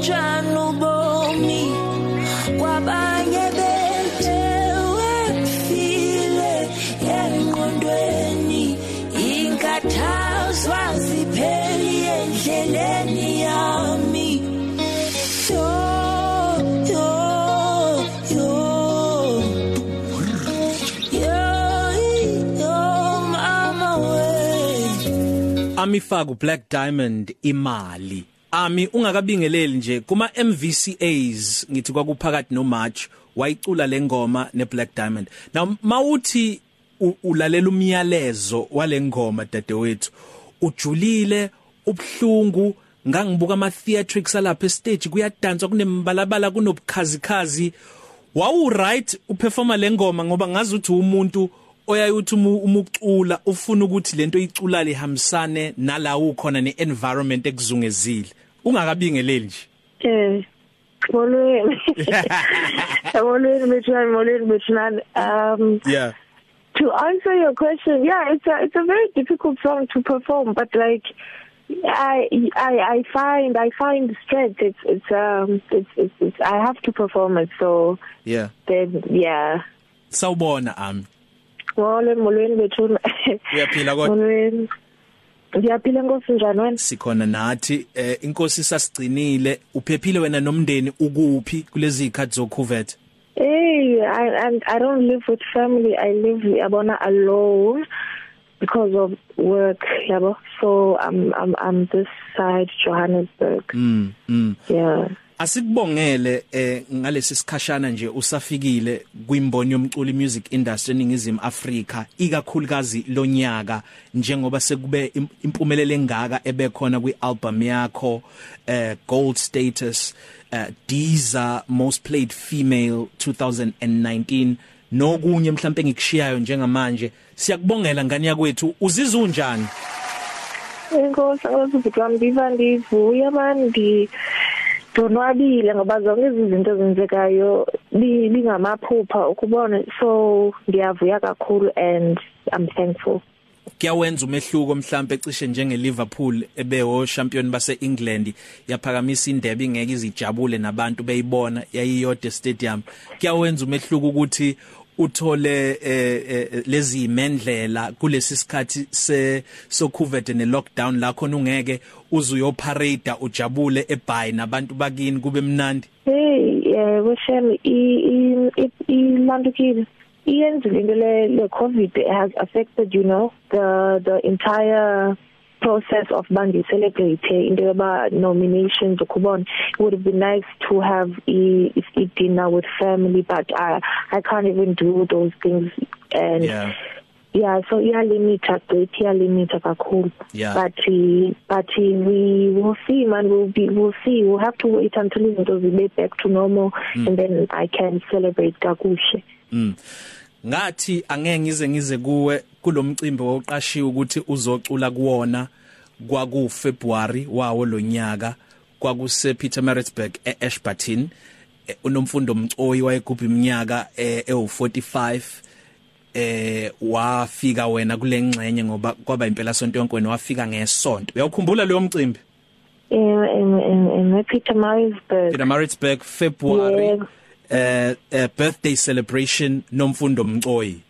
bunjani ubomi kwabanye bedewe file engqondweni. Inkathazo zipheli endleleni yami. Yo yo yo. Yo yo mama we amifaka uBlack Diamond imali. Ami ungakabingeleli nje kuma MVCAs ngithi kwakuphakathi no March wayicula lengoma neBlack Diamond. Now mawuthi ulalela umyalezo walengoma dadewethu ujulile ubhlungu ngangibuka ama theatrics alapha stage kuyadanswa kunembalabala kunobukhazikhazi. Wawu right uperforma lengoma ngoba ngazi ukuthi umuntu oyayuthi umucula ufuna ukuthi lento icula lihambisane nala ukhona neenvironment ekuzungezile. Ungakabingeleli nje Eh. Molweni. Molweni bethu, molweni bethu. Um yeah to answer your question, yeah, it's a it's a very difficult song to perform, but like I I I find I find strength. It's it's um it's it's, it's I have to perform it. So yeah then yeah. sawubona ami Molweni molweni bethu. uyaphila kodwa Molweni. Ngiyaphila nkosi njani wena? sikhona nathi eh, inkosi sasigcinile uphephile wena nomndeni ukuphi kulezi ikhathi zokuvethe Hey, I and I don't live with family. I live yabona alone because of work, yabo. So I'm I'm I'm this side Johannesburg. mm mm Yeah. Asikubongele eh ngalesi sikhashana nje usafikile kwimboni yomculo music industry eningizimu Afrika ikakhulukazi lonyaka njengoba sekube im- impumelelo engaka ebekhona kwialbum yakho eh gold status uh, Diza most played female 2019 nokunye mhlambe engikushiyayo njengamanje siyakubongela ngani yakwethu? Uzizwa unjani? Inkosi wami ndiva ndivuya manje donwabile ngoba zonke izinto zenzekayo bi- bingamaphupha ukubona so ngiyavuya kakhulu and I'm thankful. kuyawenza umehluko mhlambe ecishe njenge Liverpool ebewo champion base England yaphakamisa indebe ingeke izijabule nabantu beyibona yayiyode stadium kuyawenza umehluko ukuthi uthole eh, eh, lezi imendlela kulesi sikhathi se sokuvete ne lockdown la khona ungeke uze uyoparade ujabule eBay nabantu bakini kube mnandi Hey, eh weshem i i ilandukile. Iyenzile into le le COVID has affected you know the the entire process of bandi celebrate into yoba nominations ukubona it would have been nice to have a, a dinner with family but I I can't even do those things and yeah yeah so iyalimita great iyalimita kakhulu Yeah. but uh, but uh, we will see man we'll be we'll see we'll have to wait until izinto zibe back to normal mm. and then I can celebrate kakuhle Mm. Ngathi angeke ngize ngize kuwe kulomcimbi woqashiwe ukuthi uzocula kuwona kwaku February wawo lonyaka kwakuse Pietermaritzburg eAshburton Eh, unomfundo Mcoyi wayegubha iminyaka eh, ewu45 eh wafika wena kule ngxenye ngoba kwaba impela sonto yonke wena wafika ngesonto. Uyawukhumbula leyo mcimbi? In Peter Marisburg Pietermaritzburg February eh eh, birthday celebration nomfundo Mcoyi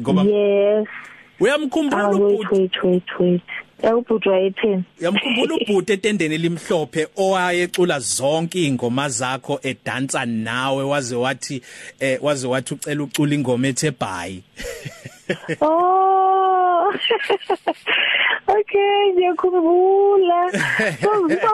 ngoba yes. Uyamkhumbula ah, wait ubhuti wait wait. Wait Elbut wayethini? Uyamkhumbula ubhuti etendeni elimhlophe owayecula zonke ingoma zakho edansa nawe waze wathi eh waze wathi ucela ucula ingoma ethe bye Oh Okay ngiyakhumbula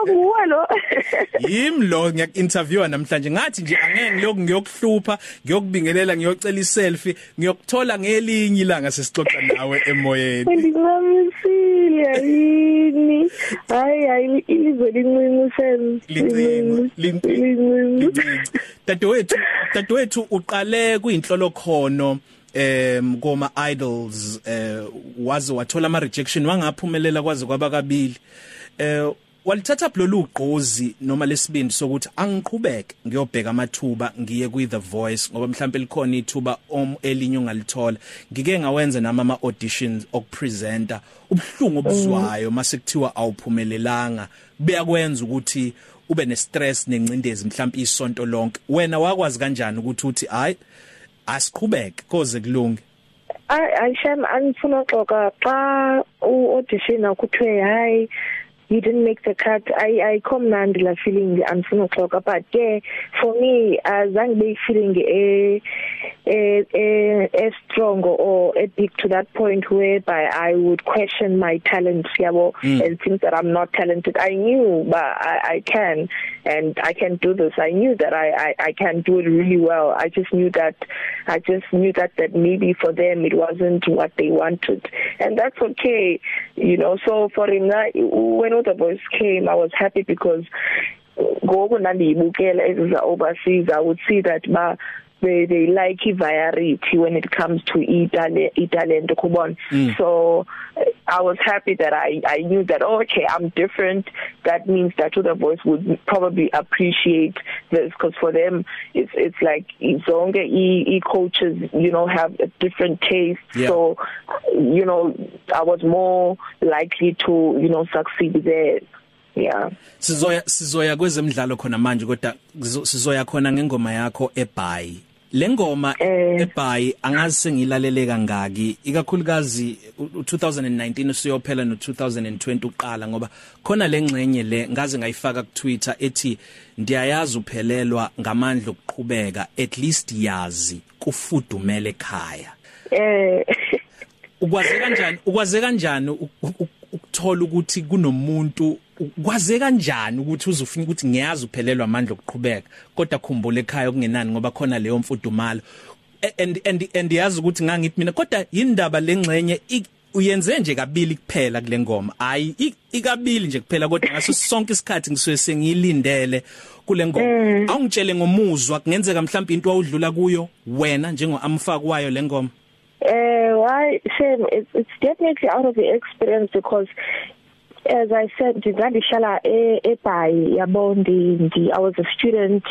nguwe lo. Yimi lo ngiyainterviewa namhlanje. Ngathi nje angeke ngiloku ngiyokuhlupha ngiyokubingelela ngiyocela iselfie ngiyokuthola ngelinye ilanga sesixoxa nawe emoyeni. Ngingamisile yini? Hayi hayi izwe lincinci sen lincinci dadewethu dadewethu uqale kuyinhlolo khono em koma idols eh waze wathola ama rejection wangaphumelela kwaze kwaba kabili. Eh walithatha lolu ugqozi noma lesibindi sokuthi angiqhubeke ngiyobheka amathuba ngiye kwi The Voice ngoba mhlawumbe likhona ithuba om elinye ungalithola ngike ngawenza nama ama auditions okupresenter. Ubhlungu obuzwayo mase kuthiwa awuphumelelanga. Beyakwenza ukuthi ube ne stress nencindezi mhlawumbe isonto lonke. Wena wakwazi kanjani ukuthi uthi hayi asiqhubeke koze kulunge ay ayishem angifuna uxoxa xa u-audition akuthiwe hayi you didn't make the cut. I i komnandi la feeling angifuna uxoxa but ke for me azange be feeling eh eh eh strong or a big to that point whereby i would question my talent yabo mm. and think that i'm not talented. I knew but i i can. And i can do this. I knew that i i i can do it really well. I just knew that i just knew that that maybe for them it wasn't what they wanted. And that's okay you know. So for him when all the boys came i was happy because ngoku nandiyibukela eziza overseas i would see that ba they they like variety when it comes to itale italent kubona mm. so I was happy that I I knew that oh, okay I'm different. That means that the voice would probably appreciate this because for them it's it's like zonke e, e coaches you know have a different taste. Yeah. so you know I was more likely to you know succeed there. Yeah. Sizoya sizoya kwezemidlalo khona manje kodwa sizoya khona ngengoma yakho eBay lengoma eh. eBay angazi sengilalele kangaki. Ikakhulukazi u2019 usiyophela no2020 uqala ngoba khona lengcenye le ngaze ngayifaka ku Twitter ethi ndiyayazi uphelelwa ngamandla okuqhubeka at least yazi kufudumele ekhaya. Eh. Ukwaze kanjani ukwaze kanjani ukuthola ukuthi kunomuntu kwaze kanjani ukuthi uzofika ukuthi ngiyazi uphelelwa amandla okuqhubeka? Kodwa khumbula ekhaya okungenani ngoba khona leyo mfudumalo. And and and yazi ukuthi ngangithi mina kodwa indaba lengxenye uyenze nje kabili kuphela kule ngoma. Hayi ikabili nje kuphela kodwa ngaso sonke isikhathi ngisuye sengiyilindele kule ngoma. Mm. awungitshele ngomuzwa kungenzeka mhlawumbe into awudlula kuyo wena njengo amfaki wayo le ngoma? Uh why shame it's, it's definitely out of the experience because as I said ngizandishala eBhayi yabo ndi I was a student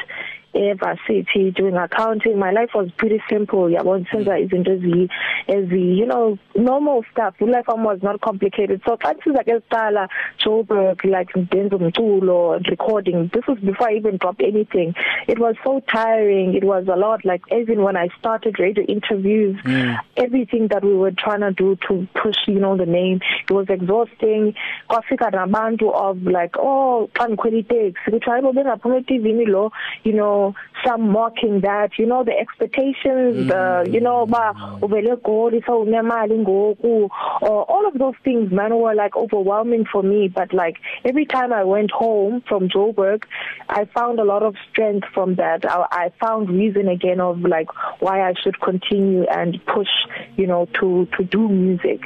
evarsity doing accounting my life was pretty simple. Yabona senza izinto ezi ezi you know normal stuff. Life was not complicated. So xa siza ke siqala Joburg like ndenza umculo recording. This was before I even dropped anything. It was so tiring. It was a lot. Like even when I started radio interviews mm. everything that we were trying to do to push you know the name it was exhausting. Kwafika nabantu of like oh xa ngikhwela itaxi kuthi hayibo bengaphuma eTV lo you know some mocking that you know the expectations mm. the you know ba uvele goli so unemali ngoku all of those things man were like overwhelming for me. But like every time I went home from Joburg I found a lot of strength from that. I, I found reason again of like why I should continue and push you know to to do music.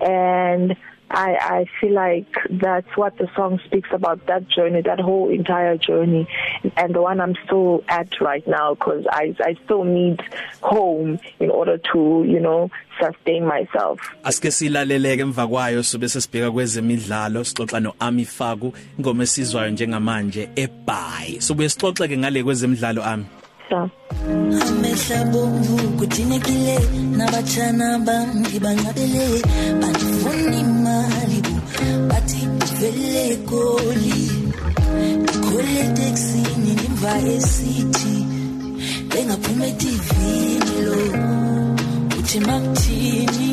And I I feel like that's what the song speaks about that journey that whole entire journey. And the one I'm still at right now cuz I I still need home in order to you know sustain myself. Asike silaleleke emva kwayo sobe sesibheka kwezemidlalo sixoxa noAmi Faku ingoma esizwayo njengamanje eBay sobe sixoxeke ngale kwezemidlalo ami. Sa Amehla bomvu kudinekile nabachana bami banqabele banifuna imali bathi vele goli khole taxini nimva esithi bengaphuma eTV lo. Uthi makuthini?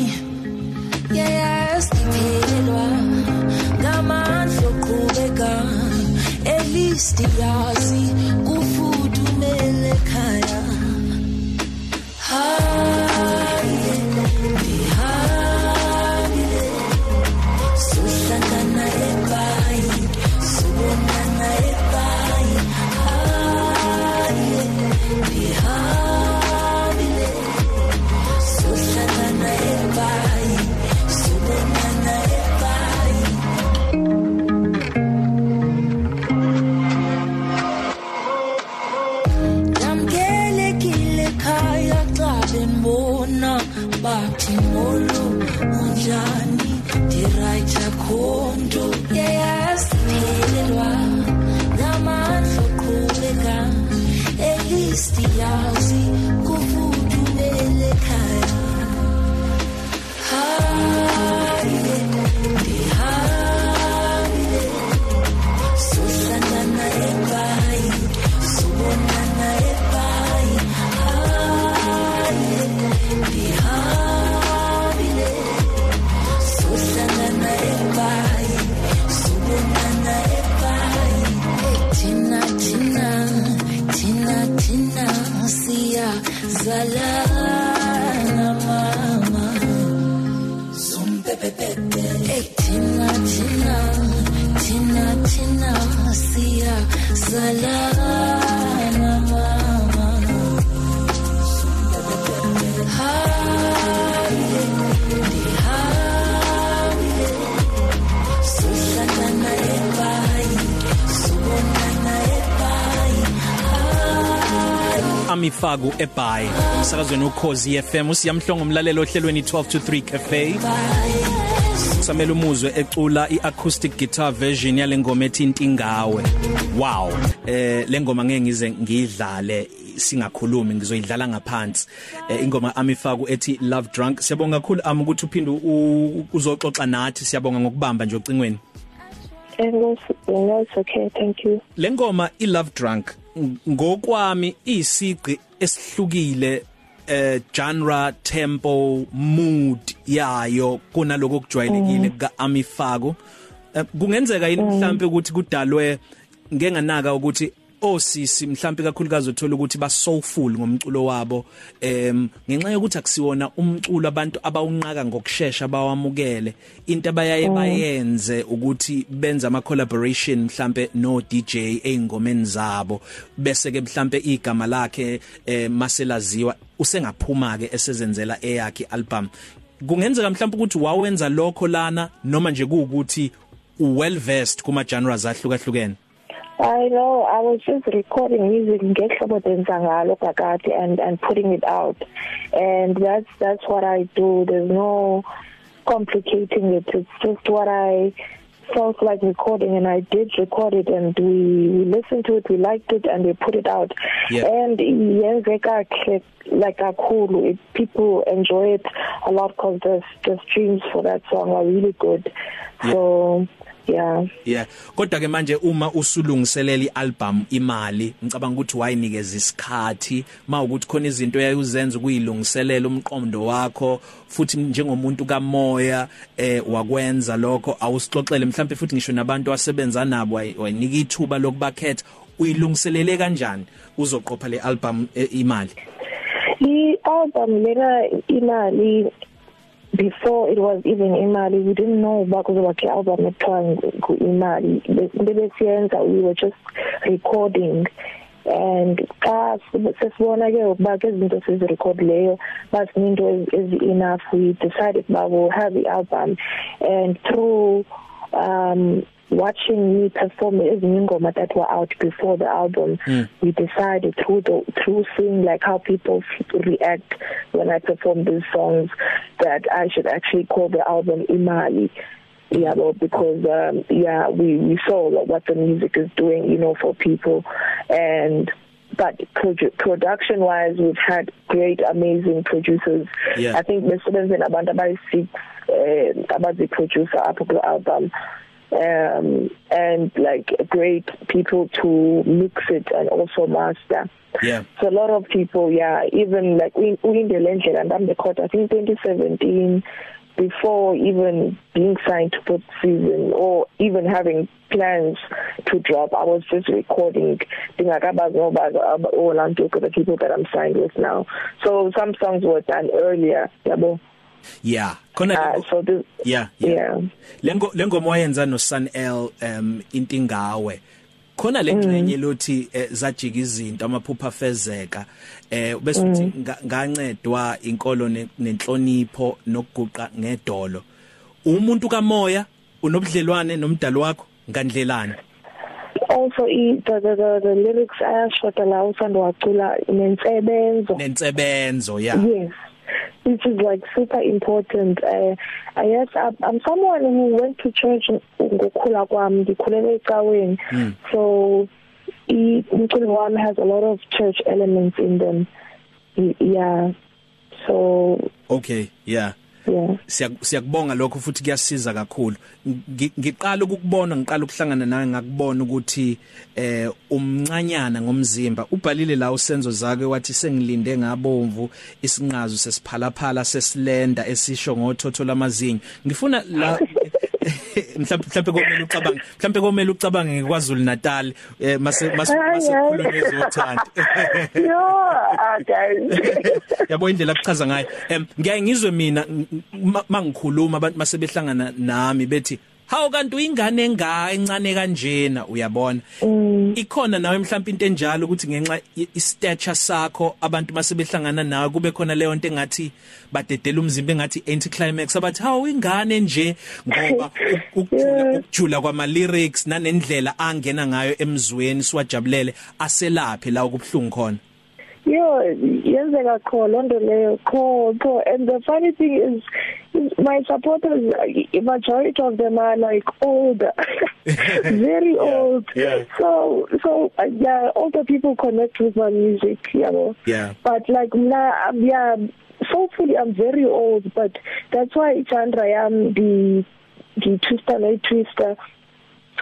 Yayasiphelwa ngamandla oqhubeka at least yazi siyazalana mama zombebebebe hey thina thina thina thina siyazalana mama. Amifaku eBay sakazweni ukhozi FM usiyamhlongo umlalelo ohlelweni 12 to 3 cafe. Samela umuzwe ecula iacoustic guitar version yale ngoma ethi intingawe wow. Eh le ngoma ngeke ngize ngidlale singakhulumi ngizoyidlala ngaphansi. Eh, ingoma amifaku ethi love drunk. Siyabonga kakhulu am ukuthi uphinde uzoxoxa nathi. Siyabonga ngokubamba nje ocingweni. And that's, that's okay. Thank you. le ngoma i love drunk ng- ngokwami isiqi esihlukile eh genre tempo mood yayo kunaloko kujwayelekile ka Amifaku Eh, kungenzeka yini mhlambe ukuthi kudalwe ngenganaka ukuthi osisi mhlambe kakhulukazi uthola ukuthi ba soulful ngomculo wabo em ngenxa yokuthi akusiwona umculo abantu abawunqaka ngokusheshsha bawamukele. Into abayaye bayenze ukuthi benze ama collaboration mhlambe no DJ eingomeni zabo bese ke mhlambe igama lakhe eh maselaziwa usengaphuma ke esezenzela eyakhe album kungenzeka mhlawumbe ukuthi wawenza lokho lana noma nje kuukuthi well versed kuma genres ahlukahlukene? I know I was just recording music ngehlobo denza ngalo kakade and and putting it out. And that's that's what I do. There's no complicating it. It's just what I felt like recording and I did record it and we we listened to it we liked it and we put it out. Yeah. and yenzeka like kakhulu. It people enjoy it a lot cuz the the streams for that song are really good. So yeah. Yeah. Kodwa ke manje uma usulungiselela ialbum imali ngicabanga ukuthi wayinikeza isikhathi. Mawukuthi khona izinto yayizenza ukuyilungiselela umqondo wakho futhi njengomuntu kamoya eh wakwenza lokho awusixoxele. Mhlawumbe futhi ngisho nabantu asebenza nabo wayi- wayinika ithuba lokubakhetha. Uyilungiselele kanjani uzoqopha le album eh, imali? I-album lena imali before it was even imali we didn't know uba kuzoba ke album ekuthiwa ngu- imali. Besiyenza we were just recording. And xa sesibona ke ukuba ke izinto sizirekhodileyo bazininto ezi-enough we decided uba we'll have i-album and through um watching me perform ezinye ingoma that were out before the album mm. we decided through the through seeing like how people react when I perform these songs that I should actually call the album Imali yeah well because um yeah we we saw what, what the music is doing you know for people and but produ- production wise we've had great amazing producers Yeah. I think besebenze nabantu abayi6 eh abazi producer apho ku album um and like great people to mix it and also master. Yeah. So a lot of people yeah even like we in the Lendlela and I'm the court I think 2017 before even being signed to put season or even having plans to drop I was just recording dingakabazi ngoba all I'm talking the people that I'm signed with now. So some songs were done earlier yabo yeah khona uh, so this yeah yeah. lengo lengoma wayenza no Sun L um intingawe khona lengxenye lothi eh, zajika izinto amaphupha fezeka eh bese uthi nga- ngancedwa inkolo ne- nenhlonipho nokuguqa ngedolo. Umuntu kamoya unobudlelwane nomdali wakho? Ngandlelani? Also i the the, the, the lyrics ayashoda la usando wacula nensebenzo. Nensebenzo yeah. Yes. Which is like super important. Uh, i guess I'm, i'm someone who went to church ngokhula kwami ngikhulele ecaweni. So i umculo wami has a lot of church elements in them. Yeah. So okay yeah. Yeah Siyak- siyakubonga lokho futhi kuyasiza kakhulu. Ngi- ngiqala ukukubona ngiqala ukuhlangana nawe ngakubona ukuthi eh umncanyana ngomzimba ubhalile la usenzo zakhe wathi sengilinde ngabomvu isinqazo sesiphalaphala sesilenda esisho ngothotho lamazinyo ngifuna la mhlawumbe mhlawumbe komela ucabange mhlawumbe komela ucabange ngekwaZulu Natal eh mase mase Ay, mase ay. khuluma ngezothanda no ah guys yabo indlela akuchaza ngayo. Em ngiyaye ngizwe mina ng- ng- mangikhuluma abantu masebehlangana nami bethi hawu kanti uyingane enga encane kanjena uyabona? Ikhona nawe mhlawumbe into enjalo ukuthi ngenxa i- i-stature sakho abantu masebehlangana nawe kube khona leyo nto engathi badedela umzimba engathi anticlimax. Abathi hawu ingane nje ngoba u- ukujula ukujula kwama lyrics nanendlela angena ngayo emzweni siwajabulele aselaphe la okubhlungu khona. Yo yenzeka kho lonto leyo. Kho kho and the funny thing is, is my supporters majority of them are like older. Very old. Yeah. so so uh, yeah older people connect with my music you know. Yeah. but like mna um, yeah soulfully I'm very old but that's why genre yam the the twister no twister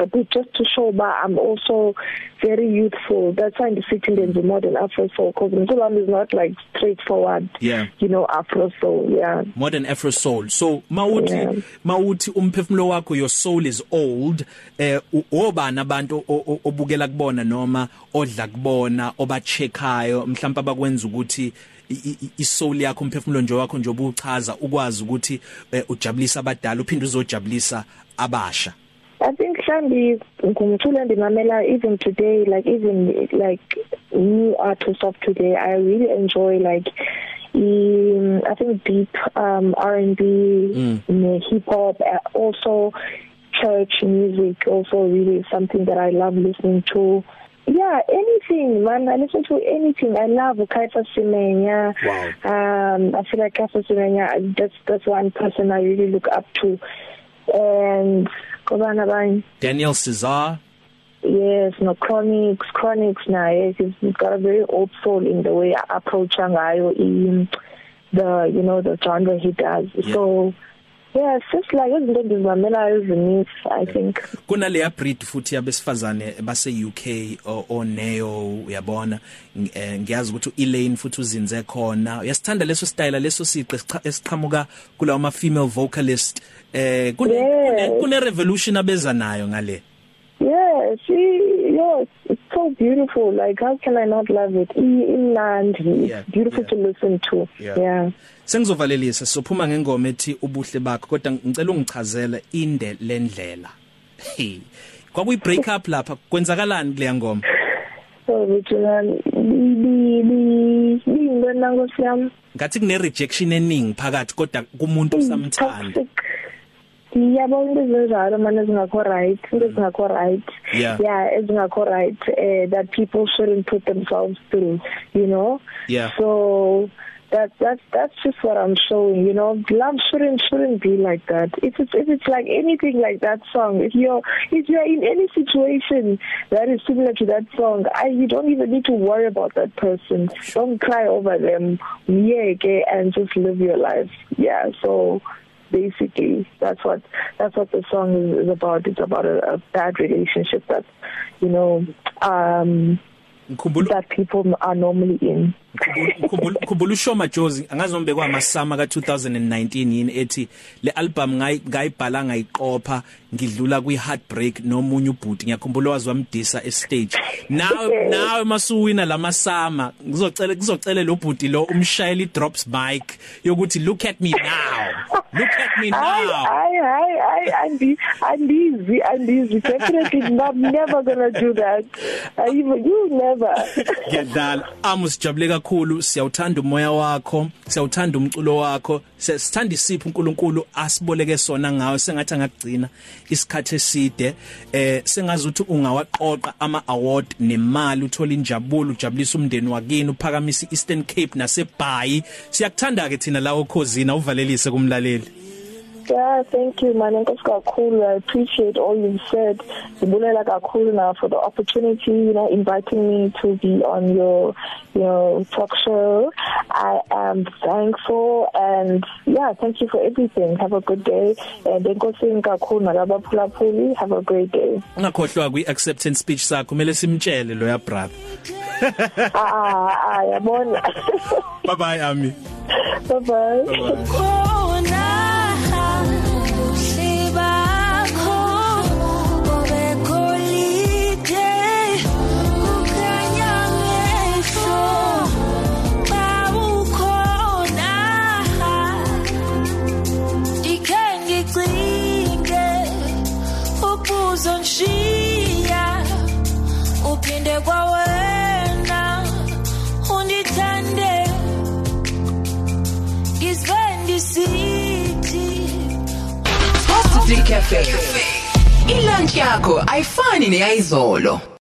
but just to show ba I'm also very youthful. That's why I'm sitting in the modern afro soul because Mzulami is not like straightforward Yeah. you know afro soul yeah. Modern afro soul. So mawuthi Yeah. mawuthi umphefumulo wakho your soul is old eh u- obana abantu o- o- obukela kubona noma odla kubona obacheckayo? Mhlawumbe abakwenza ukuthi i- i- isoul yakho umphefumulo nje wakho nje obuchaza ukwazi ukuthi eh, ujabulisa abadala uphinde uzojabulisa abasha. I think Shambi ngumculo endimamela even today like even like new artists of today I really enjoy like um, I think deep um R&B mm. hip hop uh, also church music also really something that I love listening to yeah anything man I listen to anything I love Kaifa Semenya Wow. um I feel like Kaifa Semenya that's that's one person I really look up to and kobana bani Daniel Cesar. Yes no chronics chronics naye he's, got a very old soul in the way approach ngayo in the you know the genre he does. Yeah. so yeah it's just like izinto ndizimamelayo ezininzi i think. Kunaleya breed futhi yabesifazane base UK o- oneo uyabona? Ng- eh, ngiyazi ukuthi Elaine futhi uzinze khona. Uyasithanda leso style leso siqe esicha- esiqhamuka kulawa ma female vocalist. Eh kune Yes. kune- kune revolution abeza nayo ngale. Yeah she yeah it's so beautiful. Like how can i not love it? I- imnandi. Yeah, it's beautiful yeah. to listen to. Yeah. yeah. Sengizovalelisa sophuma ngengoma ethi ubuhle bakho kodwa ngicela ungichazele inde lendlela. Hey, kwakuyi break up lapha. Kwenzakalani kule ngoma? So bituna bi bi bi nangosi yami. Ngathi kune rejection eningi phakathi kodwa kumuntu osamthanda. Toxic. Ngiyabona into ezinjalo manje ezingakho right into ezingakho right. Yeah. yeah ezingakho right uh, that people shouldn't put themselves through you know? Yeah. so that that's that's just what I'm showing you know? Love shouldn't shouldn't be like that. If it's if it's like anything like that song if you're if you're in any situation that is similar to that song I you don't even need to worry about that person. Don't cry over them. Yeah okay and just live your life. Yeah so basically that's what that's what the song is, is about. It's about a, a bad relationship that you know um ngikhumbula that people are normally in. Ngikhumbula ngikhumbula uShoma Jozi angazi nombe kwamasama ka2019 yini ethi le album ngayi ngayibhala ngayiqopha ngidlula kwi heartbreak nomunye ubhuti. Ngiyakhumbula wazi wamdisa e stage nawe nawe masuwina lamasama ngizocela ngizocela lo bhuti lo umshayeli drops mic yokuthi look at me now. Look at me I now. I I I and be and easy and easy definitely not never gonna do that. I even you never ngiyadala amusijabule kakhulu. Siyawuthanda umoya wakho. Siyawuthanda umculo wakho. Sithanda isipho uNkulunkulu asiboleke sona ngawe? Sengathi angakugcina isikhathi eside. Eh sengazi ukuthi ungawaqoqa ama award nemali uthola injabulo ujabulisa umndeni wakini uphakamisa Eastern Cape naseBhayi. Siyakuthanda ke thina la okhosina uvalelise kumlaleli. Yeah, thank you man. Enkosi kakhulu. I appreciate all you've said. Ngibulela kakhulu now for the opportunity, you know, inviting me to be on your your talk show. I am thankful and yeah, thank you for everything. Have a good day. And enkosi kakhulu nalabaphulaphuli. Have a great day. ungakhohlwa kwi acceptance speech sakho kumele simtshele lo ya brother ah, ah, yabona. bye bye ami bye bye. bye bye Cafe. Ilunch yakho ayifani neyizolo.